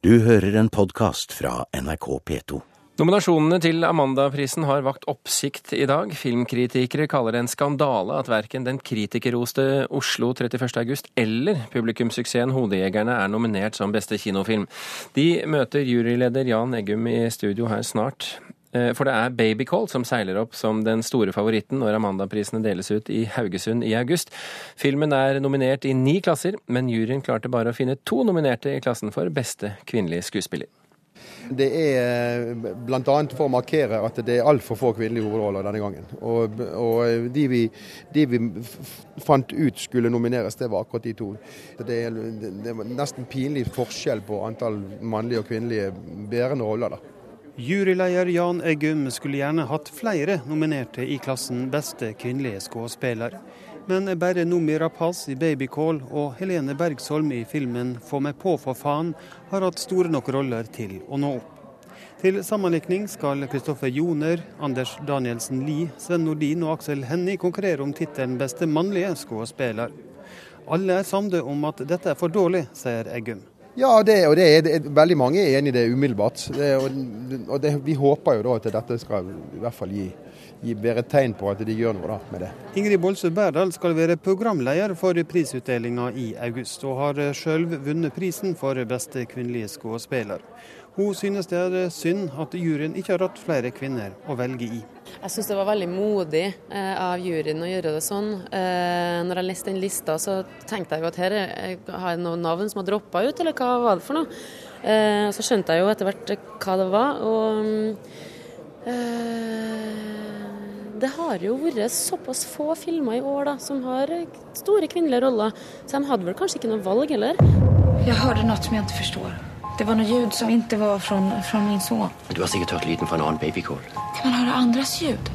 Du hører en podkast fra NRK P2. Nominasjonene til Amandaprisen har vakt oppsikt i dag. Filmkritikere kaller det en skandale at verken den kritikerroste Oslo 31. august eller publikumssuksessen Hodejegerne er nominert som beste kinofilm. De møter juryleder Jan Eggum i studio her snart. Eh, for det er Babycall som seiler opp som den store favoritten når Amandaprisene deles ut i Haugesund i august. Filmen er nominert i ni klasser, men juryen klarte bare å finne to nominerte i klassen for beste kvinnelige skuespiller. Det er bl.a. for å markere at det er altfor få kvinnelige hovedroller denne gangen. Og, og de, vi, de, vi, fant ut skulle nomineres, det var akkurat de to. Det er, det er nesten pinlig forskjell på antall mannlige og kvinnelige bærende roller. da. Juryleder Jan Eggum skulle gjerne hatt flere nominerte i klassen beste kvinnelige skuespiller. Men bare Nomi Rapaz i 'Babycall' og Helene Bergsholm i filmen 'Få meg på, for faen' har hatt store nok roller til å nå opp. Til sammenlikning skal Kristoffer Joner, Anders Danielsen Lie, Sven Nordin og Aksel Hennie konkurrere om tittelen beste mannlige skuespiller. Alle er samde om at dette er for dårlig, sier Eggum. Ja, det, og det er, det, veldig mange er enig i det umiddelbart. Det, og, og vi håper jo da at dette skal i hvert fall gi, gi bedre tegn på at de gjør noe da, med det. Ingrid Bolsø Berdal skal være programleder for prisutdelinga i august, og har sjøl vunnet prisen for beste kvinnelige skuespiller. Hun synes det er synd at juryen ikke har hatt flere kvinner å velge i. Jeg syns det var veldig modig eh, av juryen å gjøre det sånn. Eh, når jeg leste den lista, så tenkte jeg jo at her har jeg noen navn som har droppa ut, eller hva var det for noe? Eh, så skjønte jeg jo etter hvert hva det var. og det har jo vært såpass få filmer i år da, som har store kvinnelige roller, så de hadde vel kanskje ikke noe valg heller. Jeg hørte noe som jeg ikke forstår. Det var noe ljud som ikke var fra min son. Du har sikkert hørt lyden fra en annen babykål. Kan man høre andres ljud?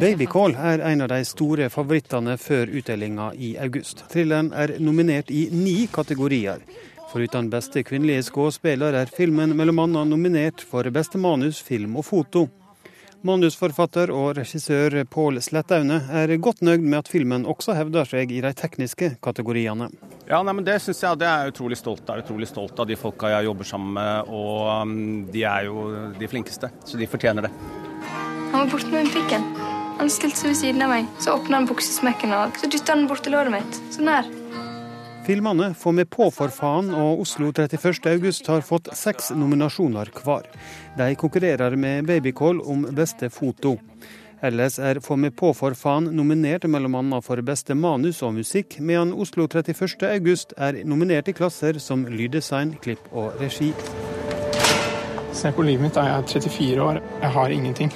Babycall er en av de store favorittene før utdelinga i august. Thrilleren er nominert i ni kategorier. Foruten beste kvinnelige skuespiller er filmen bl.a. nominert for beste manus, film og foto. Manusforfatter og regissør Pål Slettaune er godt nøyd med at filmen også hevder seg i de tekniske kategoriene. Ja, nei, men Det synes jeg det er jeg utrolig stolt av. Utrolig stolt av de folka jeg jobber sammen med. Og um, de er jo de flinkeste, så de fortjener det. Han var borte med pikken. Han stilte seg ved siden av meg. Så åpna han buksesmekken, og så dytta han bort til låret mitt. Sånn her. Filmene Få med på for faen og Oslo 31. august har fått seks nominasjoner hver. De konkurrerer med Babycall om beste foto. Ellers er Få med på for faen nominert bl.a. for beste manus og musikk, medan Oslo 31. august er nominert i klasser som lyddesign, klipp og regi. Se på livet mitt, da. Jeg er 34 år. Jeg har ingenting.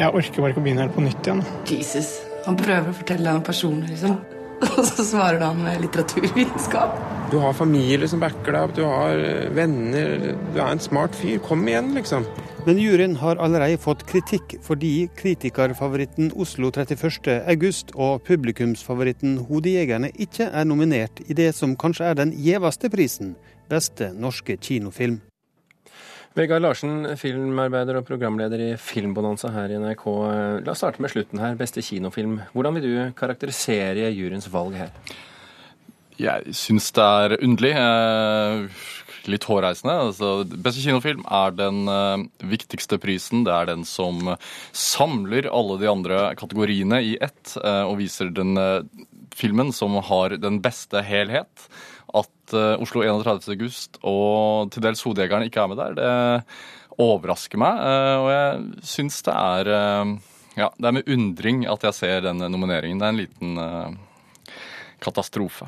Jeg orker bare ikke å begynne helt på nytt igjen. Jesus. Han prøver å fortelle en personlig liksom. Og så svarer han med litteraturvitenskap. Du har familie som backer deg opp, du har eh, venner, du er en smart fyr. Kom igjen, liksom. Men juryen har allerede fått kritikk fordi kritikerfavoritten Oslo 31. august og publikumsfavoritten Hodejegerne ikke er nominert i det som kanskje er den gjeveste prisen, beste norske kinofilm. Vegard Larsen, filmarbeider og programleder i Filmbonanza her i NRK. La oss starte med slutten her. Beste kinofilm. Hvordan vil du karakterisere juryens valg her? Jeg syns det er underlig. Eh, litt hårreisende. Altså, beste kinofilm er den uh, viktigste prisen. Det er den som samler alle de andre kategoriene i ett, uh, og viser den filmen som har den beste helhet at uh, Oslo 31. august og til dels Hodejegeren ikke er med der, det overrasker meg. Uh, og jeg syns det er uh, Ja, det er med undring at jeg ser den nomineringen. Det er en liten katastrofe.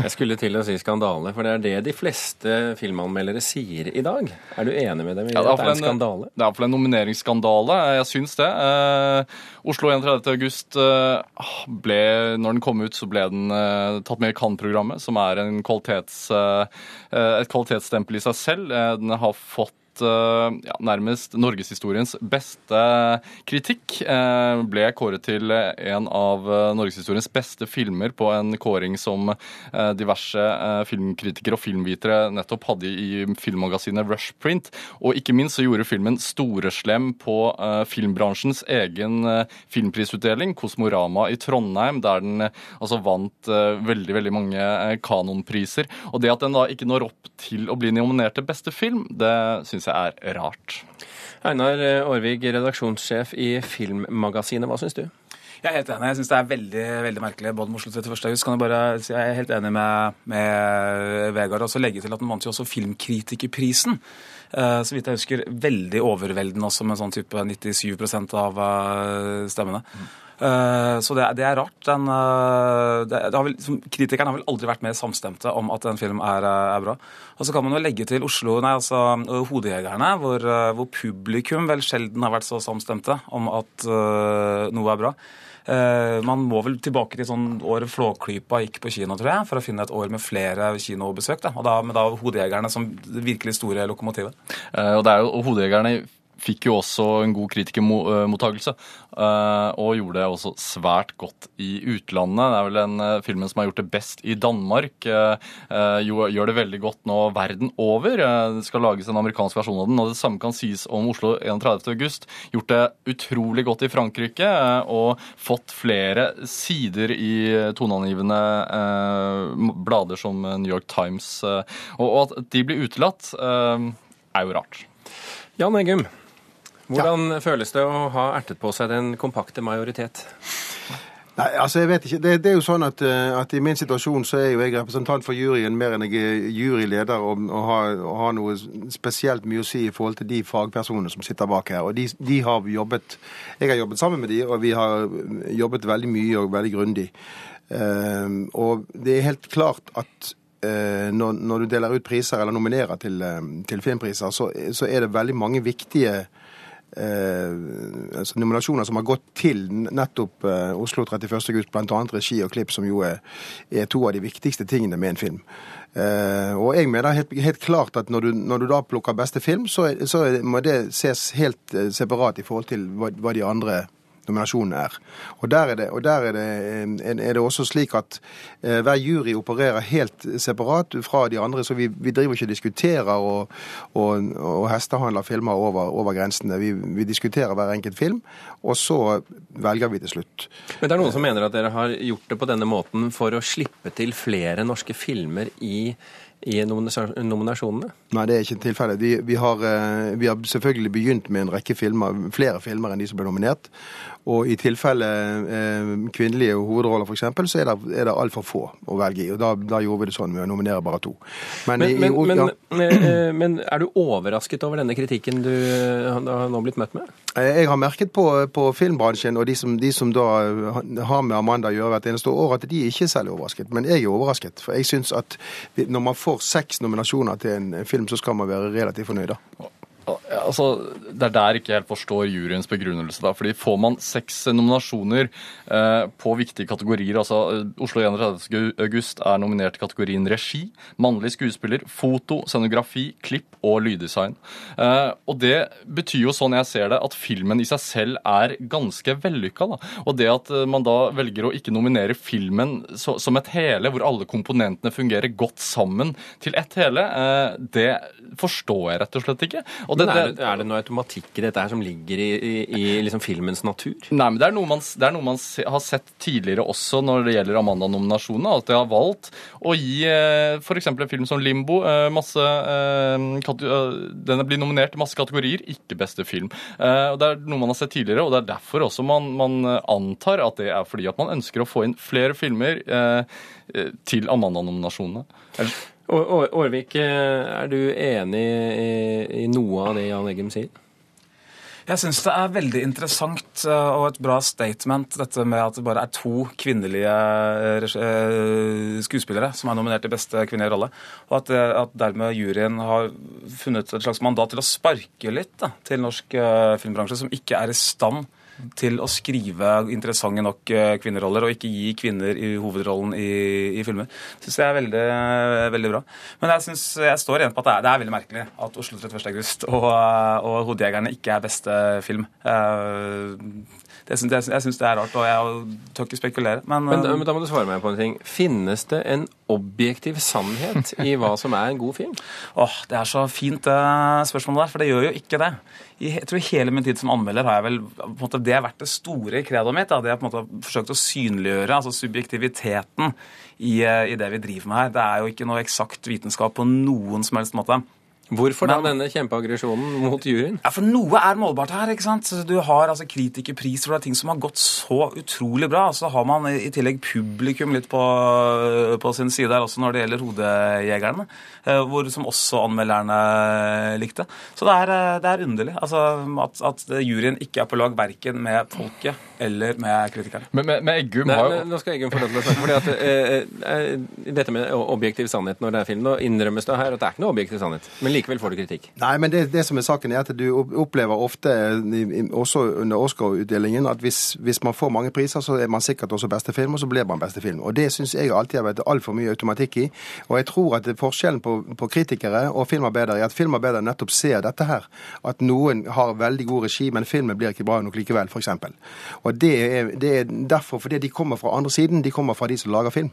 Jeg skulle til å si skandale, for det er det de fleste filmanmeldere sier i dag. Er du enig med dem i ja, det, at det er en skandale? Det er iallfall en nomineringsskandale. Jeg syns det. Eh, Oslo 31. august eh, ble, når den kom ut, så ble den eh, tatt med i Cannes-programmet, som er kvalitets, eh, et kvalitetsstempel i seg selv. Eh, den har fått fått eh, ja, nærmest norgeshistoriens beste kritikk. Eh, ble kåret til en av eh, norgeshistoriens beste filmer på en kåring som diverse filmkritikere og filmvitere nettopp hadde i filmmagasinet Rushprint. Og ikke minst så gjorde filmen storeslem på filmbransjens egen filmprisutdeling, Kosmorama i Trondheim, der den altså vant veldig, veldig mange kanonpriser. Og det at den da ikke når opp til å bli nominert til beste film, det syns jeg er rart. Einar Aarvig, redaksjonssjef i Filmmagasinet, hva syns du? Jeg er helt enig. Jeg syns det er veldig veldig merkelig. Både med Oslo 31. august kan jeg bare si jeg er helt enig med, med Vegard. Og så legge til at den vant jo også Filmkritikerprisen. Eh, Så vidt jeg husker veldig overveldende også, med sånn type 97 av eh, stemmene. Eh, Så det, er- det er rart. Den, eh, det, det har vel, kritikerne har vel aldri vært mer samstemte om at en film er, eh, er bra. Og så kan man jo legge til Oslo, nei, altså eh, Hodejegerne, hvor, eh, hvor publikum vel sjelden har vært så samstemte om at uh, noe er bra. Uh, man må vel tilbake til sånn året Flåklypa gikk på kino, tror jeg, for å finne et år med flere kinobesøk. Da. Og da, med da Hodejegerne som det virkelig store lokomotivet. Uh, Og, det er jo, Hodejegerne fikk jo også en god kritikermottagelse, eh, og gjorde det også svært godt i utlandet. Det er vel den eh, filmen som har gjort det best i Danmark. eh, Gjør det veldig godt nå verden over. Det skal lages en amerikansk versjon av den, og det samme kan sies om Oslo 31. august. Gjort det utrolig godt i Frankrike, og fått flere sider i toneangivende blader som New York Times. Og at de blir utelatt, er jo rart. Jan Eggum, hvordan føles det å ha ertet på seg den kompakte majoritet? Nei, altså jeg vet ikke. Det, det er jo sånn at, eh, at i min situasjon så er jo jeg representant for juryen mer enn jeg er juryleder og, og, har, og har noe spesielt mye å si i forhold til de fagpersonene som sitter bak her. Og de, de har jobbet Jeg har jobbet sammen med de, og vi har jobbet veldig mye og veldig grundig. Uh, og det er helt klart at uh, når, når du deler ut priser eller nominerer til, uh, til filmpriser, så, så er det veldig mange viktige eh, altså nominasjoner som har gått til nettopp eh, Oslo 31. august, bl.a. regi og klipp, som jo er, er to av de viktigste tingene med en film. Eh, og jeg mener helt, helt klart at når du, når du da plukker beste film, så, så må det ses helt eh, separat i forhold til hva, hva de andre nominasjonene er. Og der er det, og der er det, eh, er det også slik at eh, hver jury opererer helt separat fra de andre, så vi, vi driver ikke og diskuterer og, og, og hestehandler filmer over, over grensene. Vi, vi diskuterer hver enkelt film, og så velger vi til slutt. Men det er noen som mener at dere har gjort det på denne måten for å slippe til flere norske filmer i, i nominasjonene? Nei, det er ikke tilfellet. Vi, vi, har, eh, vi har selvfølgelig begynt med en rekke filmer, flere filmer enn de som ble nominert. Og i tilfelle eh, kvinnelige hovedroller, f.eks., så er det, er det altfor få å velge i. Og da, da gjorde vi det sånn med å nominere bare to. Men, men, i- men, ja. eh, men er du overrasket over denne kritikken du har nå blitt møtt med? Eh, Jeg har merket på, på filmbransjen og de som, de som da har med Amanda å gjøre hvert eneste år, at de er ikke særlig overrasket. Men jeg er overrasket. For jeg syns at når man får seks nominasjoner til en film, så skal man være relativt fornøyd. Altså, Det er der jeg ikke helt forstår juryens begrunnelse. da, fordi Får man seks nominasjoner eh, på viktige kategorier altså eh, Oslo 31. august er nominert i kategorien regi, mannlig skuespiller, foto, scenografi, klipp og lyddesign. Eh, og Det betyr jo, sånn jeg ser det, at filmen i seg selv er ganske vellykka. da. Og det at eh, man da velger å ikke nominere filmen så, som et hele, hvor alle komponentene fungerer godt sammen til ett hele, eh, det forstår jeg rett og slett ikke. Det, er, det, er det noe automatikk i dette her som ligger i, i, i liksom filmens natur? Nei, men Det er man, det er noe man har sett tidligere også når det gjelder Amanda-nominasjonene. At de har valgt å gi eh, f.eks. en film som Limbo eh, masse eh, Den blir nominert i masse kategorier, ikke beste film. Og Det er noe man har sett tidligere, og det er derfor også man, man antar at det er fordi at man ønsker å få inn flere filmer til Amanda-nominasjonene. Ellers- Å- Å- Aarvik, eh, er du enig i, noe av det Jan Eggum sier? Jeg syns det er veldig interessant eh, og et bra statement dette med at det bare er to kvinnelige eh, skuespillere som er nominert til beste kvinnelige rolle. Og at, at dermed juryen har funnet et slags mandat til å sparke litt da, til norsk filmbransje, som ikke er i stand til å skrive interessante nok eh, kvinneroller, og ikke gi kvinner i hovedrollen i, i filmer. Syns jeg er veldig, veldig bra. Men jeg, synes, jeg står igjen på at det er, det er veldig merkelig at Oslo 31. august og, og Hodejegerne ikke er beste film. Eh, det syns, jeg, jeg syns det er rart, og jeg tør ikke spekulere. Men, Men, da- eh, men da må du svare meg på en ting. Finnes det en objektiv sannhet i hva som er en god film? Åh, Det er så fint det spørsmålet der, for det gjør jo ikke det. Jeg tror hele min tid som anmelder har jeg vel på en måte, Det har vært det store kredoet mitt. Da. Det jeg på en måte forsøkt å synliggjøre, altså subjektiviteten i, eh, i det vi driver med her. Det er jo ikke noe eksakt vitenskap på noen som helst måte. Hvorfor da denne kjempeaggresjonen mot juryen? Ja, For noe er målbart her. ikke sant? Du har altså kritikerpris for det er ting som har gått så utrolig bra. Og så har man i tillegg publikum litt på, på sin side her også når det gjelder hodejegerne. eh, Hvor, som også anmelderne likte. Så det er, eh, det er underlig altså, at, at juryen ikke er på lag verken med folket eller med kritikerne. Men med, men Eggum har jo Nå skal Eggum få lov til å snakke. fordi at eh, eh, Dette med objektiv sannhet når det er film, nå innrømmes det her at det er ikke noe objektiv sannhet. Men likevel får du kritikk. Nei, men det, det som er saken er at du opplever ofte, i- også under Oscar-utdelingen, at hvis, hvis man får mange priser, så er man sikkert også beste film, og så blir man beste film. Og det syns jeg alltid har vært altfor mye automatikk i. Og jeg tror at forskjellen på, på kritikere og filmarbeidere er at filmarbeidere nettopp ser dette her. At noen har veldig god regi, men filmen blir ikke bra nok likevel, f.eks. Og det er, det er derfor fordi de kommer fra andre siden. De kommer fra de som lager film.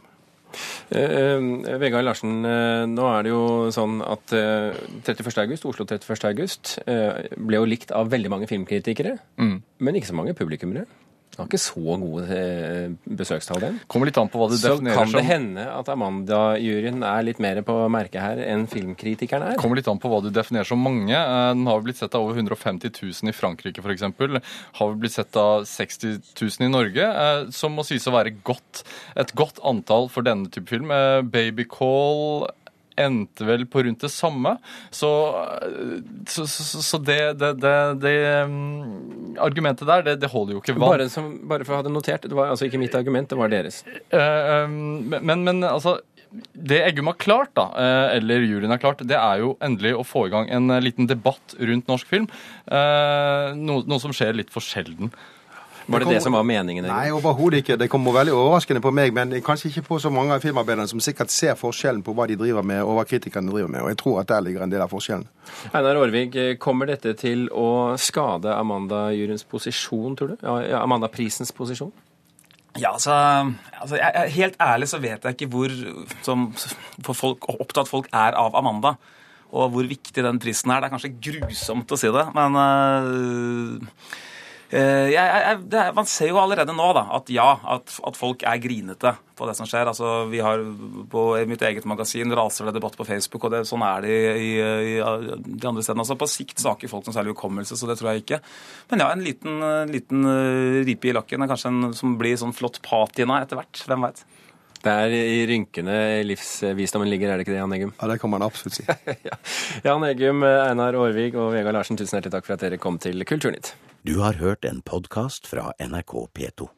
Eh, eh, Vegard Larsen, eh, nå er det jo sånn at eh, 31. august, Oslo 31. august ble jo likt av veldig mange filmkritikere, Mm. men ikke så mange publikummere. Det har ikke så gode eh, besøkstall, den. Kommer litt an på hva du Så definerer kan det hende at Amanda-juryen er litt mer på merket her enn filmkritikeren er. kommer litt an på hva du definerer som mange. Eh, Den har blitt sett av over 150 000 i Frankrike f.eks. Har blitt sett av 60 000 i Norge, eh, som må sies å være godt, et godt antall for denne type film. Baby Babycall endte vel på rundt det samme. Så, eh, så, så, så det, det, det, det mm, argumentet der, det, holder jo ikke vann. Bare, som, bare for å ha det notert, det var altså ikke mitt argument, det var deres. Eh, um, men, men altså det Eggum har klart, da, eh, eller juryen har klart, det er jo endelig å få i gang en eh, liten debatt rundt norsk film. Eh, Noe, noe som skjer litt for sjelden. Var det det som var meningen? egentlig? Nei, overhodet ikke. Det kommer veldig overraskende på meg, men kanskje ikke på så mange av filmarbeiderne som sikkert ser forskjellen på hva de driver med, og hva kritikerne driver med. Og jeg tror at der ligger en del av forskjellen. Einar Aarvig, kommer dette til å skade Amanda-juryens posisjon, tror du? Ja, Amanda-prisens posisjon? Ja, altså, altså jeg, jeg, Helt ærlig så vet jeg ikke hvor som, for folk, opptatt folk er av Amanda. Og hvor viktig den prisen er. Det er kanskje grusomt å si det, men øh, jeg, jeg, det er, Man ser jo allerede nå da, at ja, at, at folk er grinete på det som skjer. Altså, vi har På mitt eget magasin raser det debatt på Facebook, og det, sånn er det i, i, i de andre stedene. Altså, på sikt saker folk noen særlig hukommelse, så det tror jeg ikke. Men ja, en liten, en liten øh, ripe i lakken, kanskje en som blir sånn flott patina etter hvert. Hvem veit. Det er i rynkene livsvisdommen ligger, er det ikke det, Jan Eggum? Ja, det kan man absolutt si. Jan Eggum, Einar Aarvig og Vegard Larsen, tusen hjertelig takk for at dere kom til Kulturnytt. Du har hørt en podkast fra NRK P2.